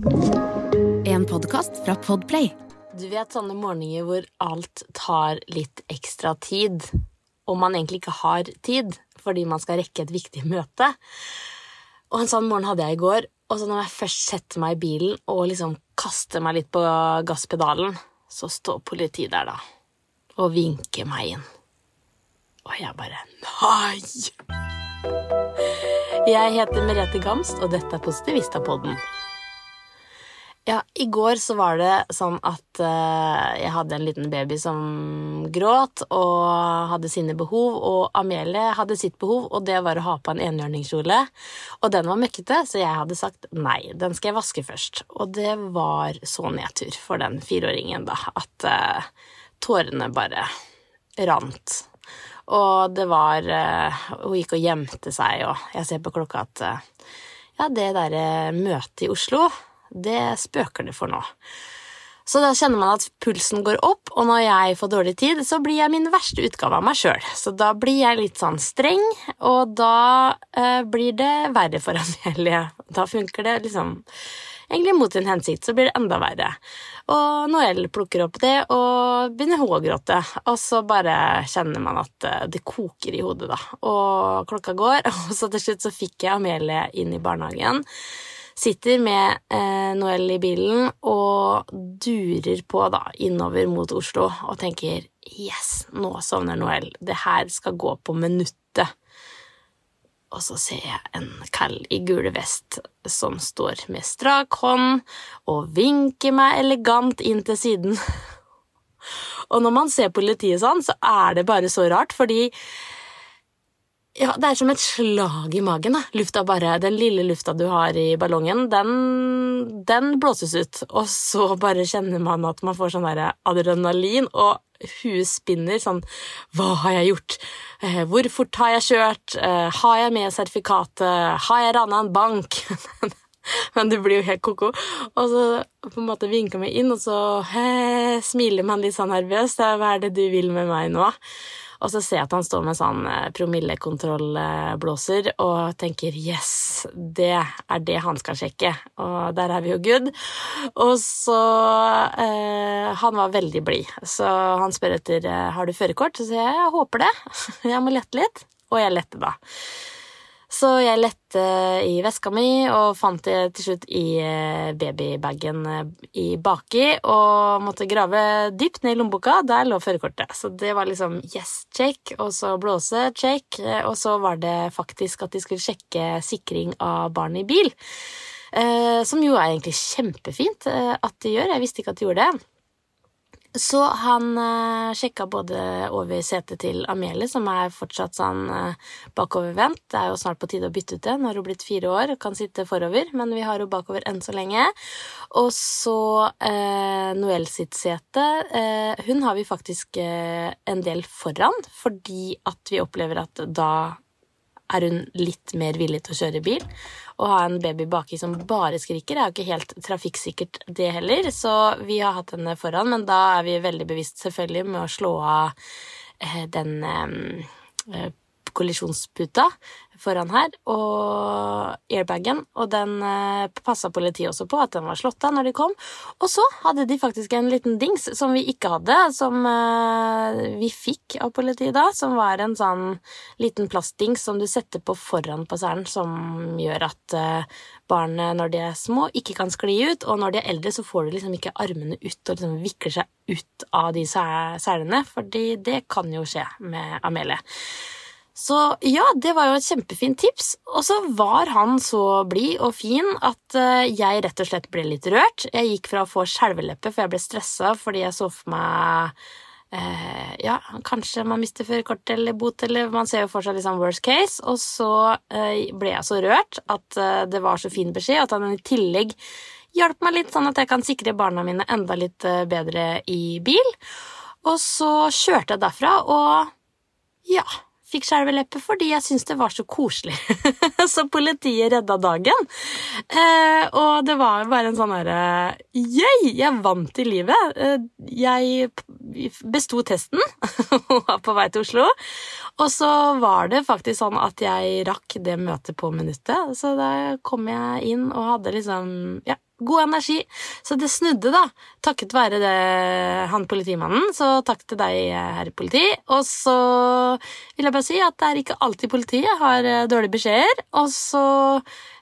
En podkast fra Podplay. Du vet sånne morgener hvor alt tar litt ekstra tid, og man egentlig ikke har tid fordi man skal rekke et viktig møte. Og en sånn morgen hadde jeg i går, og så når jeg først setter meg i bilen og liksom kaster meg litt på gasspedalen, så står politiet der, da, og vinker meg inn. Og jeg bare Nei! Jeg heter Merete Gamst, og dette er Positivistapodden. Ja, i går så var det sånn at uh, jeg hadde en liten baby som gråt og hadde sine behov, og Amelie hadde sitt behov, og det var å ha på en enhjørningskjole. Og den var møkkete, så jeg hadde sagt nei, den skal jeg vaske først. Og det var så nedtur for den fireåringen, da, at uh, tårene bare rant. Og det var uh, Hun gikk og gjemte seg, og jeg ser på klokka at ja, det derre møtet i Oslo det spøker det for nå. Så da kjenner man at pulsen går opp, og når jeg får dårlig tid, så blir jeg min verste utgave av meg sjøl. Så da blir jeg litt sånn streng, og da eh, blir det verre for Amelie. Da funker det liksom egentlig mot sin hensikt, så blir det enda verre. Og Noel plukker opp det og begynner å gråte, og så bare kjenner man at eh, det koker i hodet, da. Og klokka går, og så til slutt så fikk jeg Amelie inn i barnehagen. Sitter med eh, Noel i bilen og durer på da, innover mot Oslo og tenker yes, nå sovner Noel, det her skal gå på minuttet. Og så ser jeg en kall i gule vest som står med strak hånd og vinker meg elegant inn til siden. Og når man ser politiet sånn, så er det bare så rart, fordi ja, det er som et slag i magen. Da. Lufta bare, Den lille lufta du har i ballongen, den, den blåses ut. Og så bare kjenner man at man får sånn der adrenalin, og huet spinner sånn Hva har jeg gjort? Eh, hvor fort har jeg kjørt? Eh, har jeg med sertifikatet? Har jeg rana en bank? Men du blir jo helt ko-ko. Og så på en måte vinker man inn, og så he, smiler man litt sånn nervøst. Hva er det du vil med meg nå? Og så ser jeg at han står med sånn eh, promillekontrollblåser og tenker yes, det er det han skal sjekke. Og der er vi jo good. Og så eh, Han var veldig blid, så han spør etter eh, har du førerkort. Så sier jeg jeg håper det. Jeg må lette litt. Og jeg lette da. Så jeg lette i veska mi og fant det til slutt i eh, babybagen eh, i baki og måtte grave dypt ned i lommeboka. Der lå førerkortet. Så det var liksom yes, check, og så blåse, check, eh, og så var det faktisk at de skulle sjekke sikring av barn i bil. som jo er egentlig kjempefint at de gjør. Jeg visste ikke at de gjorde det. Så han uh, sjekka både over setet til Amelie, som er fortsatt sånn uh, bakovervendt. Det er jo snart på tide å bytte ut det. Nå har hun blitt fire år og kan sitte forover, men vi har henne bakover enn så lenge. Og så uh, Noel sitt sete. Uh, hun har vi faktisk en del foran, fordi at vi opplever at da er hun litt mer villig til å kjøre bil. Å ha en baby baki som bare skriker, er jo ikke helt trafikksikkert, det heller. Så vi har hatt henne foran, men da er vi veldig bevisst selvfølgelig med å slå av eh, den eh, kollisjonsputa foran her, og airbagen, og den eh, passa politiet også på at den var slått av når de kom. Og så hadde de faktisk en liten dings som vi ikke hadde, som eh, vi fikk av politiet da, som var en sånn liten plastdings som du setter på foran passeren, som gjør at eh, barnet når de er små, ikke kan skli ut, og når de er eldre, så får du liksom ikke armene ut og liksom vikler seg ut av de selene, fordi det kan jo skje med Amelie. Så ja, det var jo et kjempefint tips. Og så var han så blid og fin at eh, jeg rett og slett ble litt rørt. Jeg gikk fra å få skjelveleppe, for jeg ble stressa fordi jeg så for meg eh, Ja, kanskje man mister førerkort eller bot, eller man ser jo for seg liksom worst case. Og så eh, ble jeg så rørt at eh, det var så fin beskjed, at han i tillegg hjalp meg litt, sånn at jeg kan sikre barna mine enda litt eh, bedre i bil. Og så kjørte jeg derfra, og ja fikk skjelveleppe fordi jeg syntes det var så koselig. så politiet redda dagen. Eh, og det var bare en sånn herre Yeah! Jeg vant i livet. Eh, jeg besto testen og var på vei til Oslo. Og så var det faktisk sånn at jeg rakk det møtet på minuttet. Så da kom jeg inn og hadde liksom Ja, god energi. Så det snudde, da. Takket være det, han politimannen. Så takk til deg, herr politi. Og så vil jeg bare si at det er ikke alltid politiet har eh, dårlige beskjeder. Og så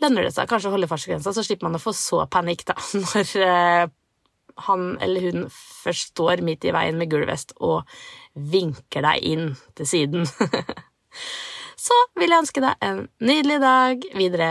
lønner det seg kanskje å holde fartsgrensa, så slipper man å få så panikk da, når eh, han eller hun først står midt i veien med gul vest og vinker deg inn til siden. så vil jeg ønske deg en nydelig dag videre.